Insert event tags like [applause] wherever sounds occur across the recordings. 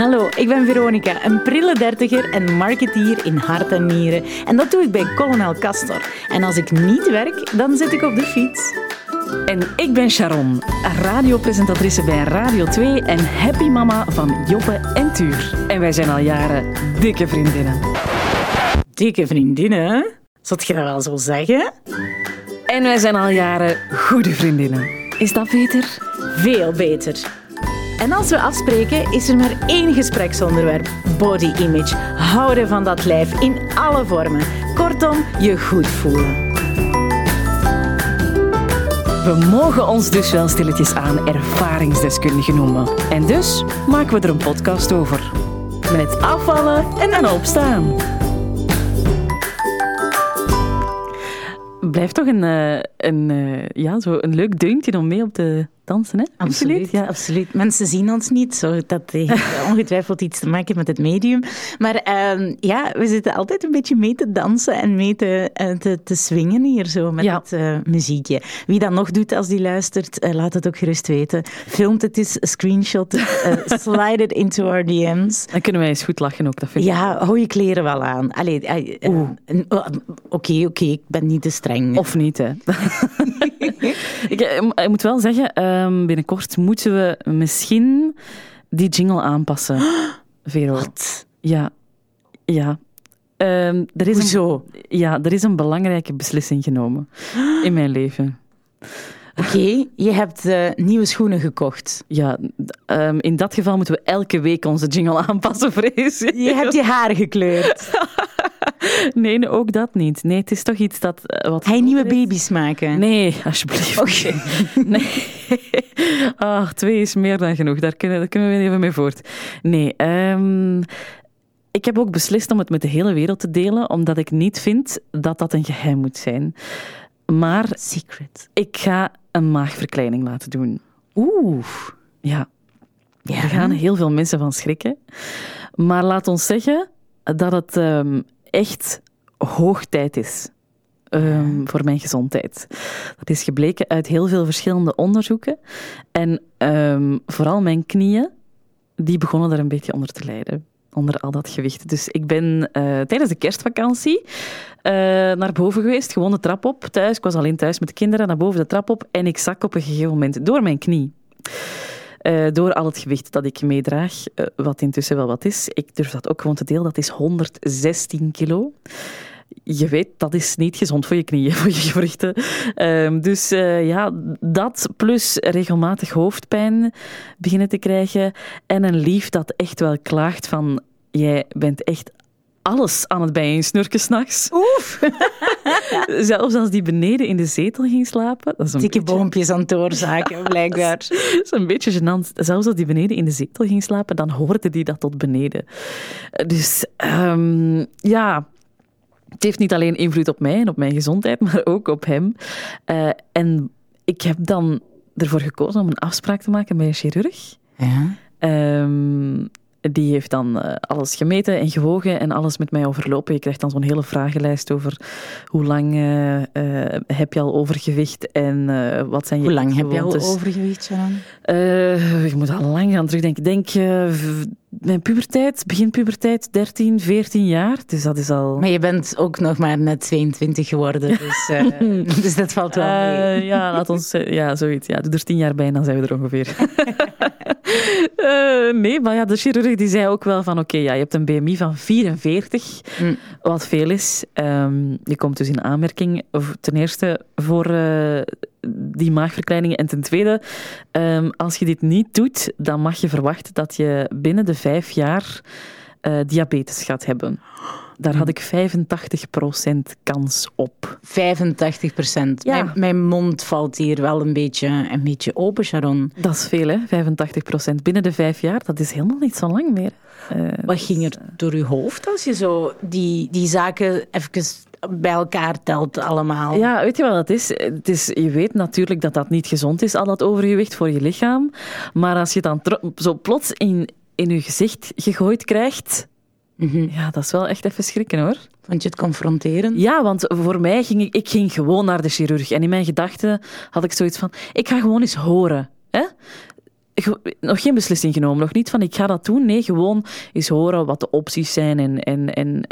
Hallo, ik ben Veronica, een prille dertiger en marketeer in hart en nieren. En dat doe ik bij Colonel Castor. En als ik niet werk, dan zit ik op de fiets. En ik ben Sharon, radiopresentatrice bij Radio 2 en happy mama van Joppe en Tuur. En wij zijn al jaren dikke vriendinnen. Dikke vriendinnen? Zat je dat wel zo zeggen? En wij zijn al jaren goede vriendinnen. Is dat beter? Veel beter. En als we afspreken, is er maar één gespreksonderwerp: body image. Houden van dat lijf in alle vormen. Kortom, je goed voelen. We mogen ons dus wel stilletjes aan ervaringsdeskundigen noemen. En dus maken we er een podcast over. Met afvallen en dan opstaan. Blijft toch een, eh, een, eh, ja, zo een leuk deuntje om mee op te dansen, hè? Absoluut, ja. absoluut. Mensen zien ons niet, zo, dat heeft [laughs] ongetwijfeld iets te maken met het medium. Maar ehm, ja, we zitten altijd een beetje mee te dansen en mee te, uh, te, te swingen hier zo met het uh, muziekje. Wie dat nog doet als die luistert, uh, laat het ook gerust weten. Filmt het eens, screenshot het, [laughs] slide it into our DM's. Dan kunnen wij eens goed lachen ook, dat vind ik. Ja, hou je kleren wel aan. Oké, oké, okay, ik ben niet te streng. Of niet, hè. [laughs] [laughs] ik, ik, moet wel zeggen, um, binnenkort moeten we misschien die jingle aanpassen. [gasps] Vero. Wat? Ja. Ja. Um, er is Hoezo? Een, ja, er is een belangrijke beslissing genomen [gasps] in mijn leven. Oké, okay, je hebt uh, nieuwe schoenen gekocht. Ja, um, in dat geval moeten we elke week onze jingle aanpassen, vrees ik. Je hebt je haar gekleurd. [laughs] [laughs] Nee, ook dat niet. Nee, het is toch iets dat... Uh, wat Hij nieuwe baby's maken? Nee, alsjeblieft. Oké. Okay. [laughs] Nee. Ach, twee is meer dan genoeg. Daar kunnen, daar kunnen we even mee voort. Nee, um, ik heb ook beslist om het met de hele wereld te delen, omdat ik niet vind dat dat een geheim moet zijn. Maar... Secret. Ik ga een maagverkleining laten doen. Oeh. Ja. ja. Er gaan heel veel mensen van schrikken. Maar laat ons zeggen dat het um, echt hoog tijd is. Um, voor mijn gezondheid. Dat is gebleken uit heel veel verschillende onderzoeken. En um, vooral mijn knieën, die begonnen er een beetje onder te lijden. Onder al dat gewicht. Dus ik ben uh, tijdens de kerstvakantie uh, naar boven geweest, gewoon de trap op thuis. Ik was alleen thuis met de kinderen, naar boven de trap op. En ik zak op een gegeven moment door mijn knie. Uh, door al het gewicht dat ik meedraag, uh, wat intussen wel wat is. Ik durf dat ook gewoon te delen, dat is 116 kilo. Je weet, dat is niet gezond voor je knieën, [laughs] voor je gewrichten. Uh, dus uh, ja, dat plus regelmatig hoofdpijn beginnen te krijgen. En een lief dat echt wel klaagt van... Jij bent echt alles aan het bijeensnurken s'nachts. Oef! [laughs] Zelfs als die beneden in de zetel ging slapen. Dat is een Dikke beetje... boompjes aan het doorzaken, [laughs] blijkbaar. dat is een beetje gênant. Zelfs als die beneden in de zetel ging slapen, dan hoorde die dat tot beneden. Dus um, ja... Het heeft niet alleen invloed op mij en op mijn gezondheid, [laughs] maar ook op hem. Uh, en ik heb dan ervoor gekozen om een afspraak te maken bij een chirurg. Ja. Um, die heeft dan uh, alles gemeten en gewogen en alles met mij overlopen. Je krijgt dan zo'n hele vragenlijst over hoe lang uh, uh, heb je al overgewicht en wat zijn je Hoe lang heb je al overgewicht, Sharon? ik moet al lang gaan terugdenken. Ik denk mijn puberteit, begin puberteit, 13, 14 jaar. Dus dat is al... Maar je bent ook nog maar net 22 geworden, [laughs] dus, dus dat valt wel mee. ja, laat ons... ja, zoiets. Ja, doe er 10 jaar bij en dan zijn we er ongeveer. [laughs] Uh, [laughs] nee, maar ja, de chirurg die zei ook wel van oké, okay, ja, je hebt een BMI van 44, mm. wat veel is. Um, je komt dus in aanmerking ten eerste voor uh, die maagverkleiningen en ten tweede, um, als je dit niet doet, dan mag je verwachten dat je binnen de vijf jaar uh, diabetes gaat hebben. Daar had ik 85% kans op. 85%? Ja. Mijn, mijn, mond valt hier wel een beetje, een beetje open, Sharon. Dat is veel, hè? 85%. Binnen de vijf jaar, dat is helemaal niet zo lang meer. Uh, Wat ging er door je hoofd als je zo die, die zaken even bij elkaar telt allemaal? Ja, weet je wat het is? het is? Je weet natuurlijk dat dat niet gezond is, al dat overgewicht voor je lichaam. Maar als je dan zo plots in, in je gezicht gegooid krijgt... Mm-hmm. Ja, dat is wel echt even schrikken hoor. Vond je het confronterend? Ja, want voor mij ging ik, ik ging gewoon naar de chirurg. En in mijn gedachten had ik zoiets van, ik ga gewoon eens horen. Hè? nog geen beslissing genomen. Nog niet van ik ga dat doen. Nee, gewoon eens horen wat de opties zijn en, en, en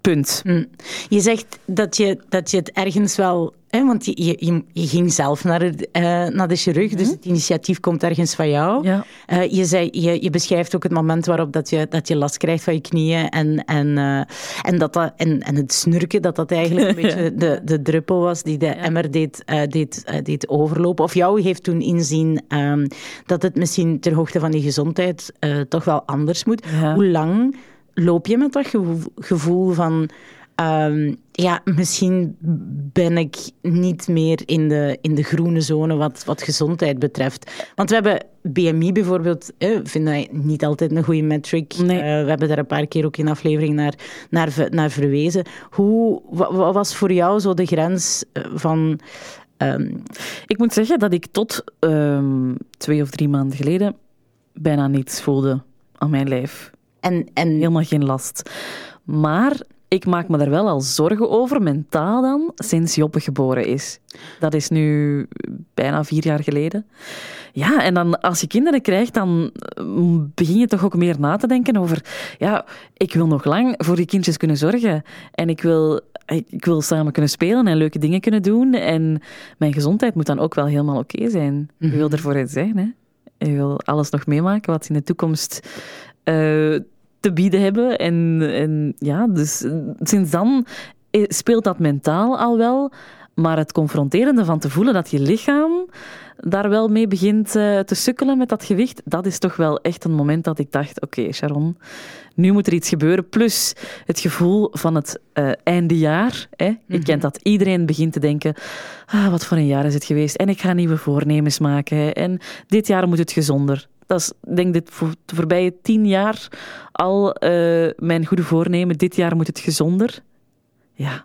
punt. Hm. Je zegt dat je, dat je het ergens wel want je, je, je, ging zelf naar, de, uh, naar de chirurg, dus mhm. het initiatief komt ergens van jou. Ja. Uh, je, zei, je, je beschrijft ook het moment waarop dat je, dat je last krijgt van je knieën en, en, uh, en, dat dat, en, en het snurken, dat dat eigenlijk een [laughs] beetje de, de druppel was die de emmer deed, deed, deed overlopen. Of jou heeft toen inzien um, dat het misschien ter hoogte van je gezondheid toch wel anders moet. Hoe lang loop je met dat gevoel van Um, ja, misschien ben ik niet meer in de, in de groene zone wat, wat gezondheid betreft. Want we hebben BMI bijvoorbeeld, eh, vinden wij niet altijd een goede metric. Nee. Uh, we hebben daar een paar keer ook in aflevering naar, naar, naar verwezen. Hoe, wat, wat was voor jou zo de grens eh, van... Um... Ik moet zeggen dat ik tot um, twee of drie maanden geleden bijna niets voelde aan mijn lijf. En, en... Helemaal geen last. Maar ik maak me daar wel al zorgen over, mentaal dan, sinds Joppe geboren is. Dat is nu bijna vier jaar geleden. Ja, en dan als je kinderen krijgt, dan mm, begin je toch ook meer na te denken over... Ja, ik wil nog lang voor die kindjes kunnen zorgen. En ik wil, ik wil samen kunnen spelen en leuke dingen kunnen doen. En mijn gezondheid moet dan ook wel helemaal oké zijn. Je wil mhm. ervoor iets zijn, hè. Je wil alles nog meemaken wat in de toekomst... Uh, te bieden hebben. En, en ja, dus sinds dan speelt dat mentaal al wel. Maar het confronterende van te voelen dat je lichaam daar wel mee begint uh, te sukkelen met dat gewicht, dat is toch wel echt een moment dat ik dacht: oké, Sharon, nu moet er iets gebeuren. Plus het gevoel van het uh, einde jaar. Hè. Je mhm. kent dat iedereen begint te denken: ah, wat voor een jaar is het geweest? En ik ga nieuwe voornemens maken. En dit jaar moet het gezonder. Dat is, denk ik, de voorbije tien jaar al uh, mijn goede voornemen. Dit jaar moet het gezonder. Ja.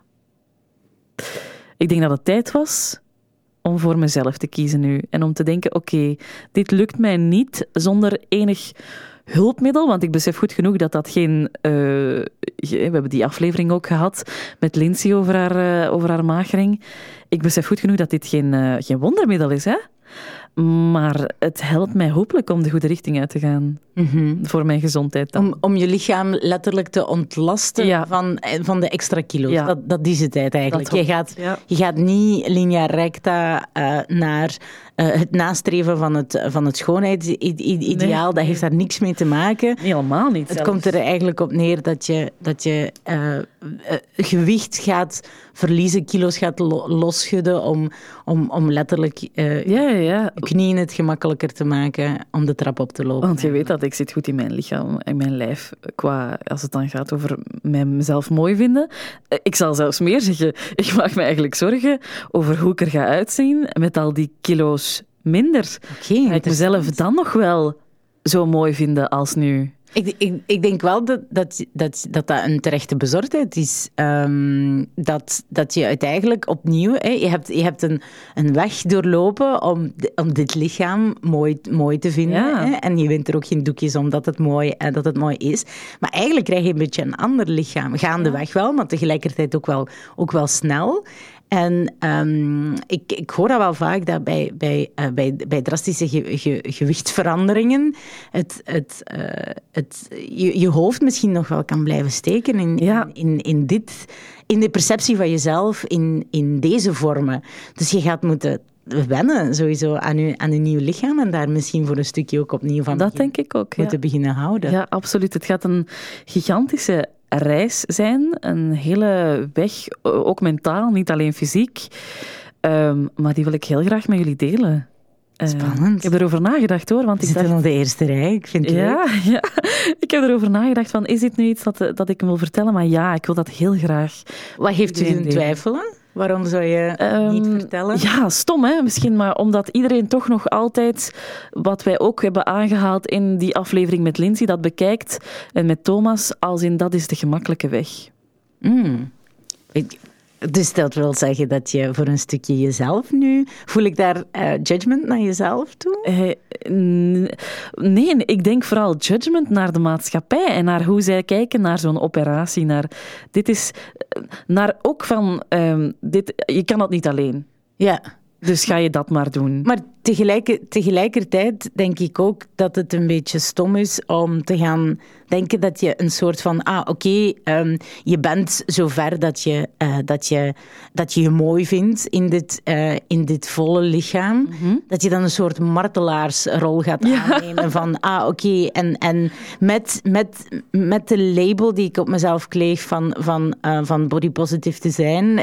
Ik denk dat het tijd was om voor mezelf te kiezen nu. En om te denken, oké, dit lukt mij niet zonder enig hulpmiddel, want ik besef goed genoeg dat dat geen... Uh, we hebben die aflevering ook gehad met Lindsay over haar, uh, over haar magering. Ik besef goed genoeg dat dit geen, uh, geen wondermiddel is, hè? Maar het helpt mij hopelijk om de goede richting uit te gaan. Mhm. Voor mijn gezondheid dan. Om, om je lichaam letterlijk te ontlasten van, van de extra kilo's. Ja. Dat, dat is het eigenlijk. Je gaat, je gaat niet linea recta uh, naar uh, het nastreven van het, van het schoonheidsideaal. Nee. Dat heeft daar niks mee te maken. Helemaal niet. Het komt er eigenlijk op neer dat je, dat je uh, gewicht gaat verliezen, kilo's gaat lo losschudden om, om, om letterlijk uh, ja, ja. knieën het gemakkelijker te maken om de trap op te lopen. Want je weet dat ik zit goed in mijn lichaam en mijn lijf, qua, als het dan gaat over mijzelf mooi vinden. Eh, ik zal zelfs meer zeggen, ik maak me eigenlijk zorgen over hoe ik er ga uitzien met al die kilo's minder. Okay, ga ik mezelf dan nog wel zo mooi vinden als nu? Ik, ik, ik, denk wel dat dat, dat, dat, dat een terechte bezorgdheid is. Um, dat, dat je uiteindelijk opnieuw... Hè, je hebt, je hebt een, een weg doorlopen om, om dit lichaam mooi, mooi te vinden. Hè, en je wint er ook geen doekjes omdat het, mooi, uh, dat het mooi is. Maar eigenlijk krijg je een beetje een ander lichaam. Gaandeweg wel, maar tegelijkertijd ook wel, ook wel snel. En um, ik, ik hoor dat wel vaak dat bij, bij, uh, bij, bij drastische ge, ge, gewichtveranderingen het, het, uh, het, je, je hoofd misschien nog wel kan blijven steken in, ja. in, in, in, dit, in de perceptie van jezelf in, in deze vormen. Dus je gaat moeten wennen sowieso aan je, aan je nieuw lichaam en daar misschien voor een stukje ook opnieuw van dat denk ik ook, moeten beginnen houden. Ja, absoluut. Het gaat een gigantische reis zijn. Een hele weg, ook mentaal, niet alleen fysiek. Um, maar die wil ik heel graag met jullie delen. Ehm, Spannend. ik heb erover nagedacht hoor. Want ik zit dacht... de eerste rij. Ik vind het ja, leuk. [laughs] Ja, ik heb erover nagedacht van, is dit nu iets dat, dat ik wil vertellen? Maar ja, ik wil dat heel graag. Wat heeft u in twijfelen? Waarom zou je niet ehm, vertellen? Ja, stom hè, misschien, maar omdat iedereen toch nog altijd, wat wij ook hebben aangehaald in die aflevering met Lindsay, dat bekijkt en met Thomas, als in dat is de gemakkelijke weg. Mm. Dus dat wil zeggen dat je voor een stukje jezelf nu. Voel ik daar uh, judgment naar jezelf toe? Uh, nee, ik denk vooral judgment naar de maatschappij en naar hoe zij kijken naar zo'n operatie. Naar, dit is eh, naar ook van: um, dit, je kan dat niet alleen. Ja. Dus ga je dat maar doen. Maar tegelijker, tegelijkertijd denk ik ook dat het een beetje stom is om te gaan denken dat je een soort van, ah oké, ehm, je bent zover dat je, uh, dat, je, dat je je mooi vindt in dit, uh, in dit volle lichaam. Mhm. Dat je dan een soort martelaarsrol gaat aannemen van, ah oké, en, en met, met, met de label die ik op mezelf kleef van, van, uh, van body positive te zijn,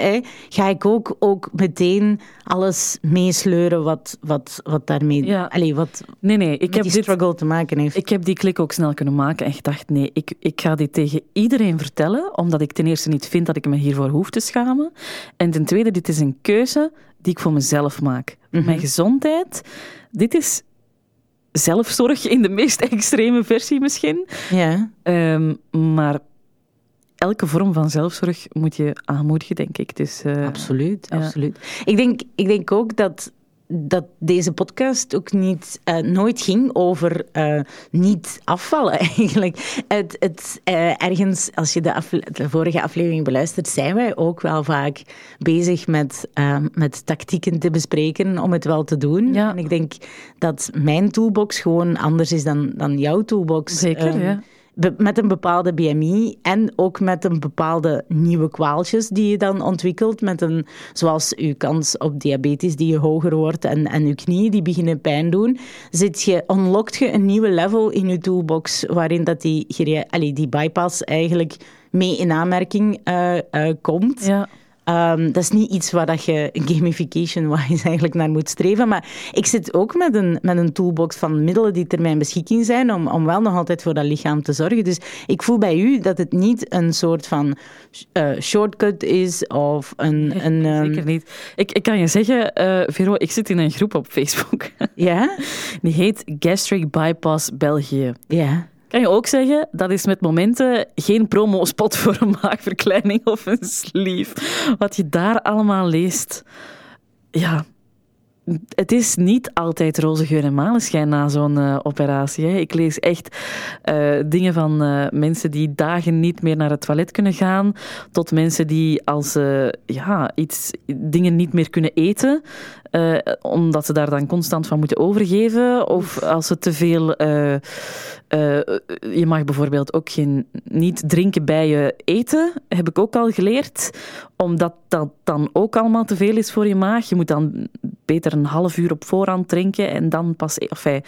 ga ik ook, ook meteen alles meesleuren wat, wat, wat daarmee, ja. allez, wat nee, nee, ik heb die struggle dit, te maken heeft. Ik heb die klik ook snel kunnen maken en gedacht, nee, ik, ik ga dit tegen iedereen vertellen, omdat ik ten eerste niet vind dat ik me hiervoor hoef te schamen. En ten tweede, dit is een keuze die ik voor mezelf maak. Mijn mhm. gezondheid, dit is zelfzorg in de meest [laughs] extreme versie misschien. Ja. Um, maar elke vorm van zelfzorg moet je aanmoedigen, denk ik. Dus, uh, absoluut, absoluut. Ik, denk, ik denk ook dat dat deze podcast ook niet, uh, nooit ging over uh, niet afvallen, [laughs] eigenlijk. Het, het, uh, ergens, als je de, de, vorige aflevering beluistert, zijn wij ook wel vaak bezig met, met tactieken te bespreken om het wel te doen. Ja. En ik denk dat mijn toolbox gewoon anders is dan, dan jouw toolbox. Zeker, ja met een bepaalde BMI en ook met een bepaalde nieuwe kwaaltjes die je dan ontwikkelt, met een, zoals je kans op diabetes die je hoger wordt en, en je knieën die beginnen pijn doen, zit je, unlockt je een nieuwe level in je toolbox waarin dat die, die bypass eigenlijk mee in aanmerking uh, uh, komt. Ja. Um, dat is niet iets waar dat je gamification-wise [laughs] eigenlijk naar moet streven. Maar ik zit ook met een, met een toolbox van middelen die ter mijn beschikking zijn om, om wel nog altijd voor dat lichaam te zorgen. Dus ik voel bij u dat het niet een soort van uh, shortcut is of een... een um... Zeker niet. Ik, ik kan je zeggen, uh, Vero, ik zit in een groep op Facebook. Ja? [laughs] Die heet Gastric Bypass België. Ja. Kan je ook zeggen, dat is met momenten geen promo-spot voor een maagverkleining of een sleeve. Wat je daar allemaal leest. Ja, het is niet altijd roze geur en maneschijn na zo'n uh, operatie. Hè. Ik lees echt uh, dingen van uh, mensen die dagen niet meer naar het toilet kunnen gaan, tot mensen die als ja, iets, dingen niet meer kunnen eten, omdat ze daar dan constant van moeten overgeven, of als ze te veel uh, je mag bijvoorbeeld ook geen, niet drinken bij je eten, heb ik ook al geleerd. Omdat dat dan ook allemaal te veel is voor je maag. Je moet dan beter een half uur op voorhand drinken en dan pas... Enfin,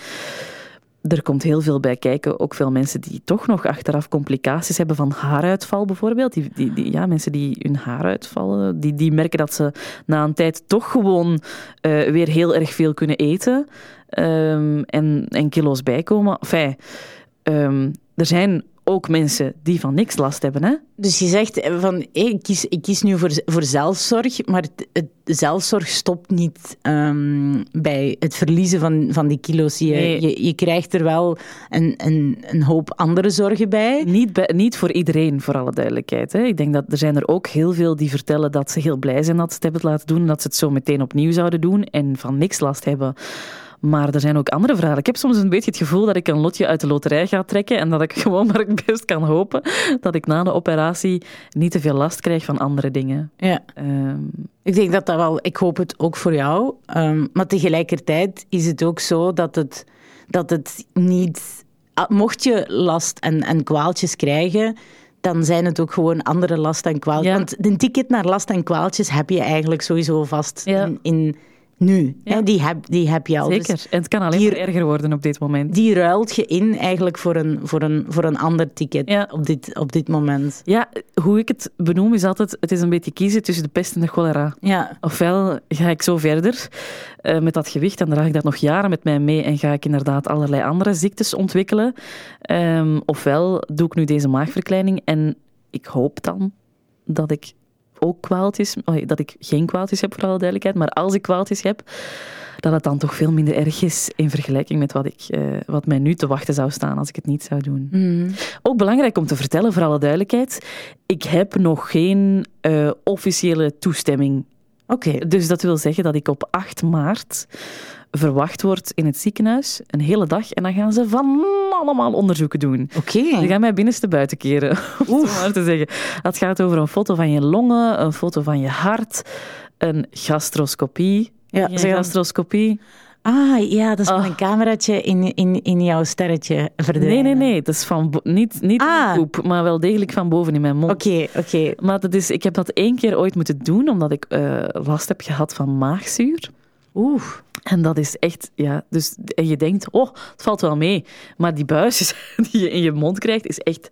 er komt heel veel bij kijken. Ook veel mensen die toch nog achteraf complicaties hebben van haaruitval bijvoorbeeld. Die, die, die ja, mensen die hun haar uitvallen, die, die merken dat ze na een tijd toch gewoon uh, weer heel erg veel kunnen eten. Um, en, en kilo's bijkomen. Enfin, um, er zijn ook mensen die van niks last hebben. Hè? Dus je zegt eh, van ik, kies, ik kies nu voor, voor zelfzorg, maar het, het zelfzorg stopt niet um, bij het verliezen van, van die kilo's. Je, nee. je, je, krijgt er wel een, een, een hoop andere zorgen bij. Niet, bij, niet voor iedereen, voor alle duidelijkheid. Hè. Ik denk dat er zijn er ook heel veel die vertellen dat ze heel blij zijn dat ze het hebben laten doen, dat ze het zo meteen opnieuw zouden doen en van niks last hebben. Maar er zijn ook andere verhalen. Ik heb soms een beetje het gevoel dat ik een lotje uit de loterij ga trekken en dat ik [laughs] gewoon maar het best kan hopen dat ik na de operatie niet te veel last krijg van andere dingen. Ja. Um, ik denk dat dat wel... Ik hoop het ook voor jou. Um, maar tegelijkertijd is het ook zo dat het, dat het niet... Ah, mocht je last en, en kwaaltjes krijgen dan zijn het ook gewoon andere last en kwaaltjes. Ja. Want de ticket naar last en kwaaltjes heb je eigenlijk sowieso vast ja. in, in nu. Hè, die, heb, die heb je al. Zeker. Dus en het kan alleen maar erger worden op dit moment. Die ruilt je in eigenlijk voor een, voor een, voor een ander ticket ja. op, dit, op dit moment. Ja, hoe ik het benoem is altijd, het is een beetje kiezen tussen de pest en de cholera. Ja. Ofwel ga ik zo verder uh, met dat gewicht en draag ik dat nog jaren met mij mee en ga ik inderdaad allerlei andere ziektes ontwikkelen. Um, ofwel doe ik nu deze maagverkleining en ik hoop dan dat ik ook kwaaltjes, dat ik geen kwaaltjes heb voor alle duidelijkheid, maar als ik kwaaltjes heb, dat het dan toch veel minder erg is in vergelijking met wat, ik, uh, wat mij nu te wachten zou staan als ik het niet zou doen. Mm. Ook belangrijk om te vertellen, voor alle duidelijkheid, ik heb nog geen uh, officiële toestemming. Oké. Okay. Dus dat wil zeggen dat ik op 8 maart verwacht wordt in het ziekenhuis, een hele dag. En dan gaan ze van allemaal onderzoeken doen. Oké. Okay. Die gaan mij binnenste buiten keren, [laughs] om maar te zeggen. Het gaat over een foto van je longen, een foto van je hart, een gastroscopie. Ja, een gastroscopie. Ah, ja, dat is van een ah. cameraatje in, in, in jouw sterretje verdwijnen. Nee, nee, nee. Dat is van niet, niet ah. poep, maar wel degelijk van boven in mijn mond. Oké, oké. Maar dat is, ik heb dat één keer ooit moeten doen, omdat ik uh, last heb gehad van maagzuur. Oeh. En dat is echt, ja, dus en je denkt, oh, het valt wel mee. Maar die buisjes [laughs] die je in je mond krijgt, is echt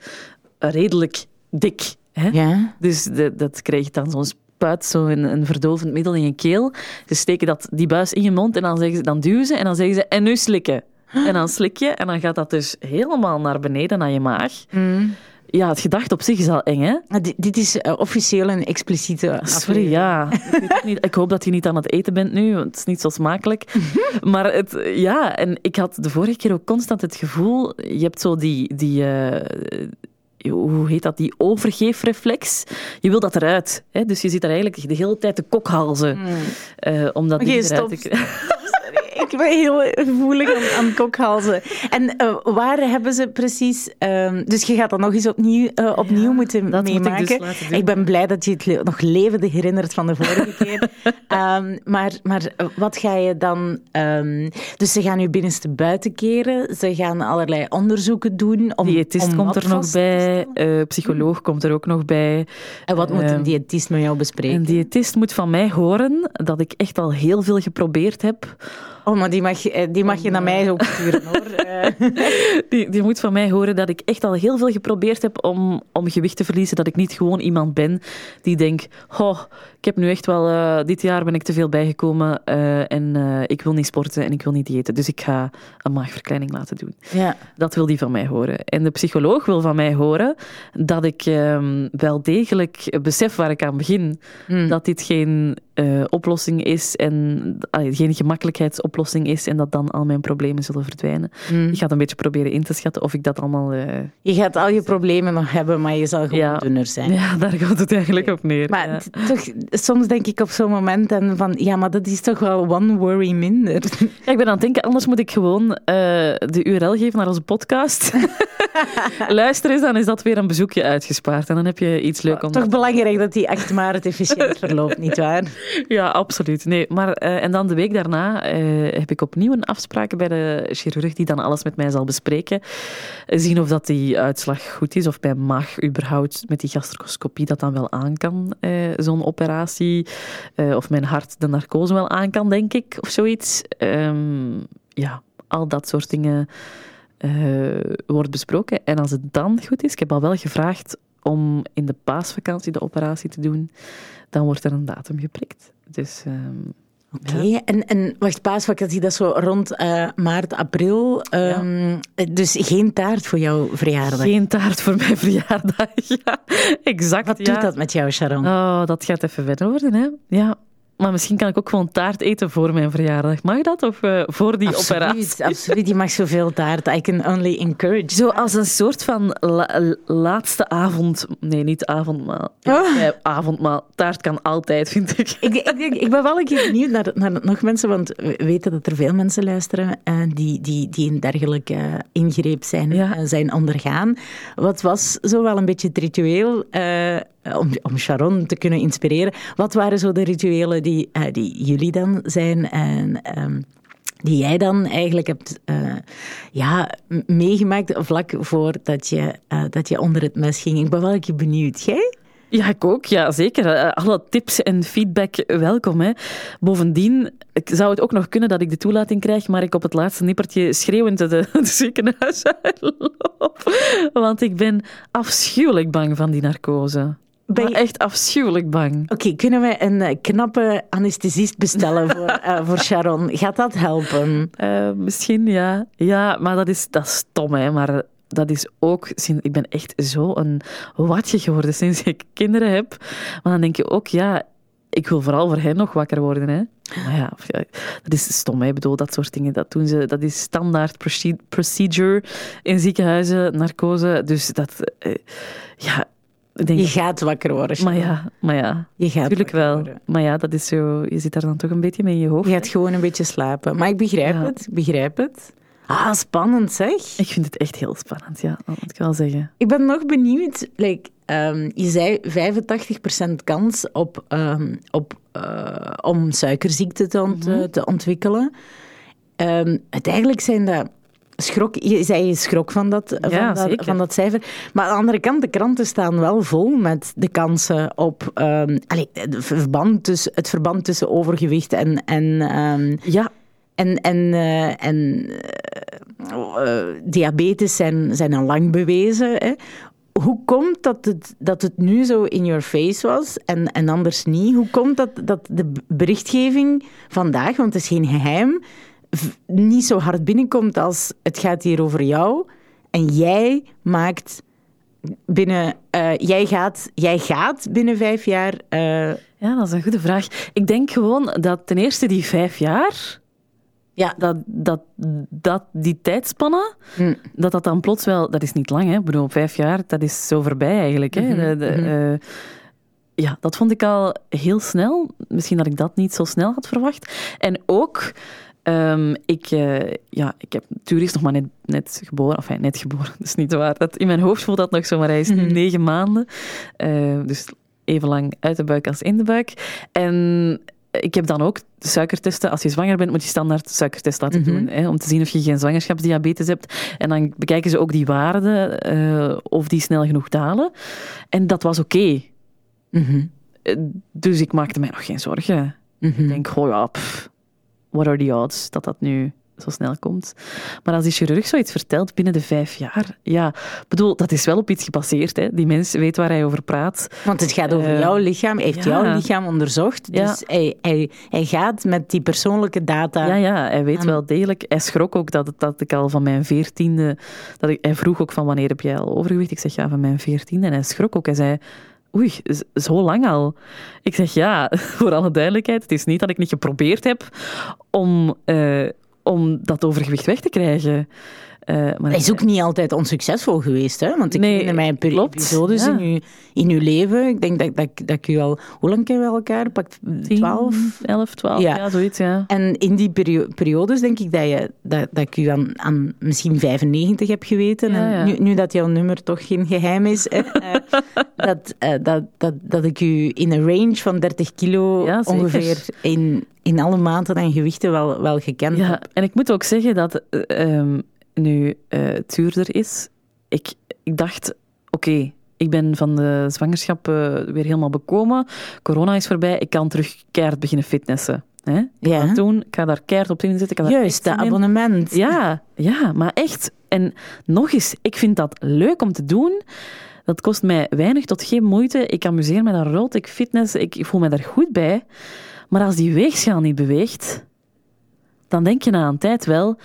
redelijk dik. Hè? Ja. Dus de, dat krijg je dan zo'n spuit, zo een, een verdovend middel in je keel. Ze steken dat, die buis in je mond en dan, zeggen ze, dan duwen ze en dan zeggen ze, en nu slikken. En dan slik je en dan gaat dat dus helemaal naar beneden, naar je maag. Mm. Ja, het gedacht op zich is al eng, hè? Dit, is uh, officieel een expliciete Sorry, ja. ik, niet, ik, hoop dat je niet aan het eten bent nu, want het is niet zo smakelijk. [laughs] maar het, ja, en ik had de vorige keer ook constant het gevoel... Je hebt zo die... die uh, hoe heet dat, die overgeefreflex. Je wil dat eruit. Hè? Dus je zit er eigenlijk de hele tijd te kokhalzen. Mm. Uh, om dat okay, eruit te [laughs] ik ben heel gevoelig aan, aan kokhalzen. En uh, waar hebben ze precies... Uh, dus je gaat dat nog eens opnieuw, uh, opnieuw ja, moeten dat meemaken. Moet ik, dus ik, ben blij dat je het nog levendig herinnert van de vorige keer. um, [laughs] maar, maar wat ga je dan... Um, dus ze gaan nu binnenste buiten keren. Ze gaan allerlei onderzoeken doen. Om, diëtist om komt er nog bij. Psycholoog hmm. komt er ook nog bij. En wat moet een ehm, diëtist met jou bespreken? Een diëtist moet van mij horen dat ik echt al heel veel geprobeerd heb Oh, maar die mag, eh, die mag je naar mij ook [laughs] sturen, hoor. Eh. die, die moet van mij horen dat ik echt al heel veel geprobeerd heb om, om gewicht te verliezen. Dat ik niet gewoon iemand ben die denkt... Oh, ik heb nu echt wel... Uh, dit jaar ben ik te veel bijgekomen uh, en uh, ik wil niet sporten en ik wil niet diëten. Dus ik ga een maagverkleining laten doen. Ja. Dat wil die van mij horen. En de psycholoog wil van mij horen dat ik ehm, wel degelijk besef waar ik aan begin. Hmm. Dat dit geen oplossing is en geen gemakkelijkheidsoplossing is en dat dan al mijn problemen zullen verdwijnen. Mm. Ik ga het een beetje proberen in te schatten of ik dat allemaal... je gaat al je problemen nog hebben, maar je zal gewoon ja. dunner zijn. Ja, daar gaat het eigenlijk op neer. Maar ja. toch soms denk ik op zo'n moment en van, ja, maar dat is toch wel one worry minder. [laughs] Ja, ik ben aan het denken, anders moet ik gewoon uh, de URL geven naar onze podcast. [laughs] Luister eens, dan is dat weer een bezoekje uitgespaard. En dan heb je iets leuk om... Toch belangrijk dat die 8 maart efficiënt verloopt, nietwaar? [laughs] Ja, absoluut. Nee, maar, uh, en dan de week daarna uh, heb ik opnieuw een afspraak bij de chirurg die dan alles met mij zal bespreken. Zien of dat die uitslag goed is, of bij maag überhaupt met die gastroscopie dat dan wel aan kan, zo'n operatie of mijn hart de narcose wel aan kan, denk ik, of zoiets. Um, ja, al dat soort dingen wordt besproken. En als het dan goed is, ik heb al wel gevraagd om in de paasvakantie de operatie te doen, dan wordt er een datum geprikt. Dus... Um, Oké, en, en wacht, paasvakantie, dat is zo rond uh, maart, april. Um, ja. Dus geen taart voor jouw verjaardag? Geen taart voor mijn verjaardag, [laughs] ja. Exact, Wat doet dat met jou, Sharon? Oh, dat gaat even wennen worden, hè. Ja, maar misschien kan ik ook gewoon taart eten voor mijn verjaardag. Mag dat? Of uh, voor die absoluut, operatie? Absoluut, je mag zoveel taart. I can only encourage. Zo als een soort van la laatste avond... Nee, niet avondmaal. Oh. Ja, avondmaal. Taart kan altijd, vind ik. Ik, ik, ik ben wel een keer benieuwd naar, naar, nog mensen, want we weten dat er veel mensen luisteren uh, die, die, die een dergelijke uh, ingreep zijn, ja. Eh, zijn ondergaan. Wat was zo wel een beetje het ritueel om, om Sharon te kunnen inspireren? Wat waren zo de rituelen die, uh, die jullie dan zijn en um, die jij dan eigenlijk hebt uh, ja, meegemaakt vlak voordat je, dat je onder het mes ging. Ik ben wel een keer benieuwd. Jij? Ja, ik ook. Ja, zeker. Alle tips en feedback welkom. Hè. Bovendien zou het ook nog kunnen dat ik de toelating krijg, maar ik op het laatste nippertje schreeuwend de ziekenhuis uitloop. Want ik ben afschuwelijk bang van die narcose. Ben je... echt afschuwelijk bang. Oké, kunnen we een uh, knappe anesthesist bestellen voor, uh, [laughs] voor Sharon? Gaat dat helpen? Uh, misschien, ja. Ja, maar dat is, dat is stom, hè. Maar dat is ook... Ik ben echt zo een watje geworden sinds ik kinderen heb. Maar dan denk je ook, ja... Ik wil vooral voor hen nog wakker worden, hè. Maar ja, dat is stom. Hè. Ik bedoel, dat soort dingen, dat doen ze. Dat is standaard procedure in ziekenhuizen, narcose. Dus dat... ja je gaat wakker worden. Maar ja, maar ja. Je gaat Tuurlijk wel. Maar ja, dat is zo, je zit daar dan toch een beetje mee in je hoofd. Je gaat gewoon een beetje slapen. Maar ik begrijp het, ik begrijp het. Ah, spannend zeg. Ik vind het echt heel spannend, ja, dat moet ik wel zeggen. Ik ben nog benieuwd. Like, um, je zei 85% kans op, um, op, uh, om suikerziekte te, ont mm -hmm. te ontwikkelen. ehm, uiteindelijk zijn dat schrok, je zei je schrok van dat, van, dat, van dat cijfer. Maar aan de andere kant, de kranten staan wel vol met de kansen op um, allez, het, verband tussen, het verband tussen overgewicht en, en, um, ja. en, en, uh, en uh, diabetes zijn, zijn al lang bewezen. Hè. Hoe komt dat het, dat het nu zo in your face was en, en anders niet? Hoe komt dat, dat de berichtgeving vandaag, want het is geen geheim, niet zo hard binnenkomt als het gaat hier over jou en jij maakt binnen, uh, jij, gaat, jij gaat binnen vijf jaar. Uh... Ja, dat is een goede vraag. Ik denk gewoon dat ten eerste die vijf jaar, ja. dat, dat, dat die tijdspanne, hm. dat dat dan plots wel, dat is niet lang, hè? Ik bedoel, vijf jaar, dat is zo voorbij eigenlijk. Hè? Mm -hmm. de, de, uh, ja, dat vond ik al heel snel. Misschien dat ik dat niet zo snel had verwacht. En ook Um, ik, uh, ja, ik heb Tuur is nog maar net, net geboren. Enfin, net geboren, [laughs] dat is niet waar. Dat, in mijn hoofd voelt dat nog zo, maar hij is mhm. negen maanden. Uh, dus even lang uit de buik als in de buik. En ik heb dan ook suikertesten. Als je zwanger bent, moet je standaard suikertest laten doen. Mm -hmm. hè, om te zien of je geen zwangerschapsdiabetes hebt. En dan bekijken ze ook die waarden, uh, of die snel genoeg dalen. En dat was oké. Okay. Mm -hmm. Dus ik maakte mij nog geen zorgen. Ik denk, goh ja, pff, what are the odds dat dat nu zo snel komt. Maar als die chirurg zoiets vertelt binnen de vijf jaar, ja, bedoel, dat is wel op iets gebaseerd. Hè. Die mens weet waar hij over praat. Want het gaat over uh, jouw lichaam, hij heeft ja. jouw lichaam onderzocht. Dus ja. hij, hij, hij gaat met die persoonlijke data. Ja, ja hij weet aan... wel degelijk. Hij schrok ook dat, dat ik al van mijn veertiende. Dat ik, hij vroeg ook van wanneer heb jij al overgewicht? Ik zeg ja, van mijn veertiende. En hij schrok ook. Hij zei Oei, zo lang al. Ik zeg ja, [laughs] voor alle duidelijkheid. Het is niet dat ik niet geprobeerd heb om, uh, om dat overgewicht weg te krijgen. Uh, maar hij is ook niet altijd onsuccesvol geweest, hè? Want ik nee, in mijn periodes ja. in, uw, in uw leven, ik denk dat, dat, dat ik u al... Hoe lang kennen we elkaar? Pak 12? 11, 12, ja. ja, zoiets, ja. En in die perio periodes denk ik dat, je, dat, dat ik u aan, aan misschien 95 heb geweten. Ja, en nu, nu, dat jouw nummer toch geen geheim is, hè, [laughs] dat, uh, dat, dat, dat ik u in een range van 30 kilo ongeveer in, in alle maten en gewichten wel, wel gekend heb. En ik moet ook zeggen dat... Uh, um, nu uh, het duurder is. Ik, ik dacht, oké, okay, ik ben van de zwangerschap uh, weer helemaal bekomen. Corona is voorbij, ik kan terug keihard beginnen fitnessen. Hè? Ik ja. ga doen, ik ga daar keihard op in zitten. Juist, dat abonnement. Ja, ja, maar echt. En nog eens, ik vind dat leuk om te doen. Dat kost mij weinig tot geen moeite. Ik amuseer me daar rot, ik fitness, ik voel me daar goed bij. Maar als die weegschaal niet beweegt, dan denk je na een tijd wel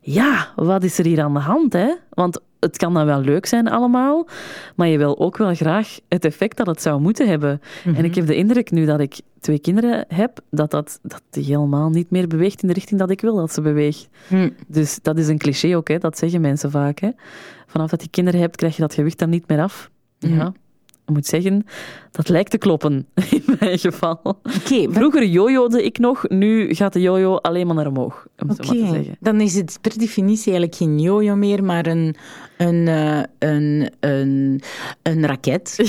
ja, wat is er hier aan de hand? Hè? Want het kan dan wel leuk zijn allemaal, maar je wil ook wel graag het effect dat het zou moeten hebben. En ik mhm. heb de indruk nu dat ik twee kinderen heb, dat, dat, dat die helemaal niet meer beweegt in de richting dat ik wil dat ze beweegt. Mm. Dus dat is een cliché ook, hè? dat zeggen mensen vaak. Hè? Vanaf dat je kinderen hebt, krijg je dat gewicht dan niet meer af. Mm. Ja, ik moet zeggen, dat lijkt te kloppen [laughs] in mijn geval. Okay, Vroeger jojode ik nog, nu gaat de jojo alleen maar naar omhoog. Om okay, zeggen. Dan is het per definitie eigenlijk geen jojo meer, maar een, een, uh, een, een, een raket. [laughs]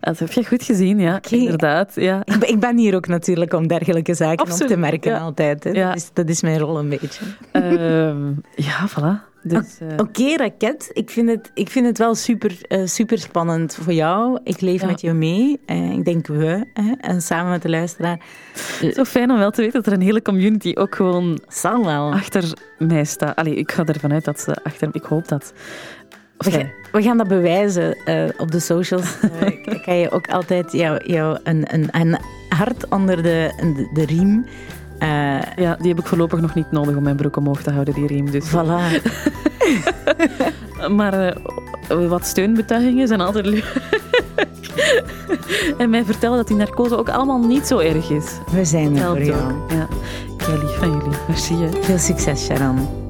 Dat heb je goed gezien, ja, okay. inderdaad. Ja. Ik, ben, ik, ben hier ook natuurlijk om dergelijke zaken Absoluut, op te merken ja. altijd. Hè. Ja. Dat, is, dat, is, mijn rol een beetje. Uh, ja, voilà. Dus, uh... Oké, okay, Raket. Ik vind, het, ik vind het wel super, uh, super spannend voor jou. Ik leef ja. met je mee. Uh, ik denk we. en samen met de luisteraar. Zo fijn om wel te weten dat er een hele community ook gewoon Zal wel. achter mij staat. Allee, ik ga ervan uit dat ze achter... Ik hoop dat... We, gaan, we gaan dat bewijzen op de socials. [laughs] kan je ook altijd jou, jou een, een, een hart onder de, de, de riem uh, ja, die heb ik voorlopig nog niet nodig om mijn broek omhoog te houden, die riem. Dus. Voilà. [laughs] maar uh, wat steunbetuigingen zijn altijd leuk. [laughs] en mij vertellen dat die narcose ook allemaal niet zo erg is. We zijn er voor jou. Ja. Kei lief van jullie. Merci. Hè. Veel succes, Sharon.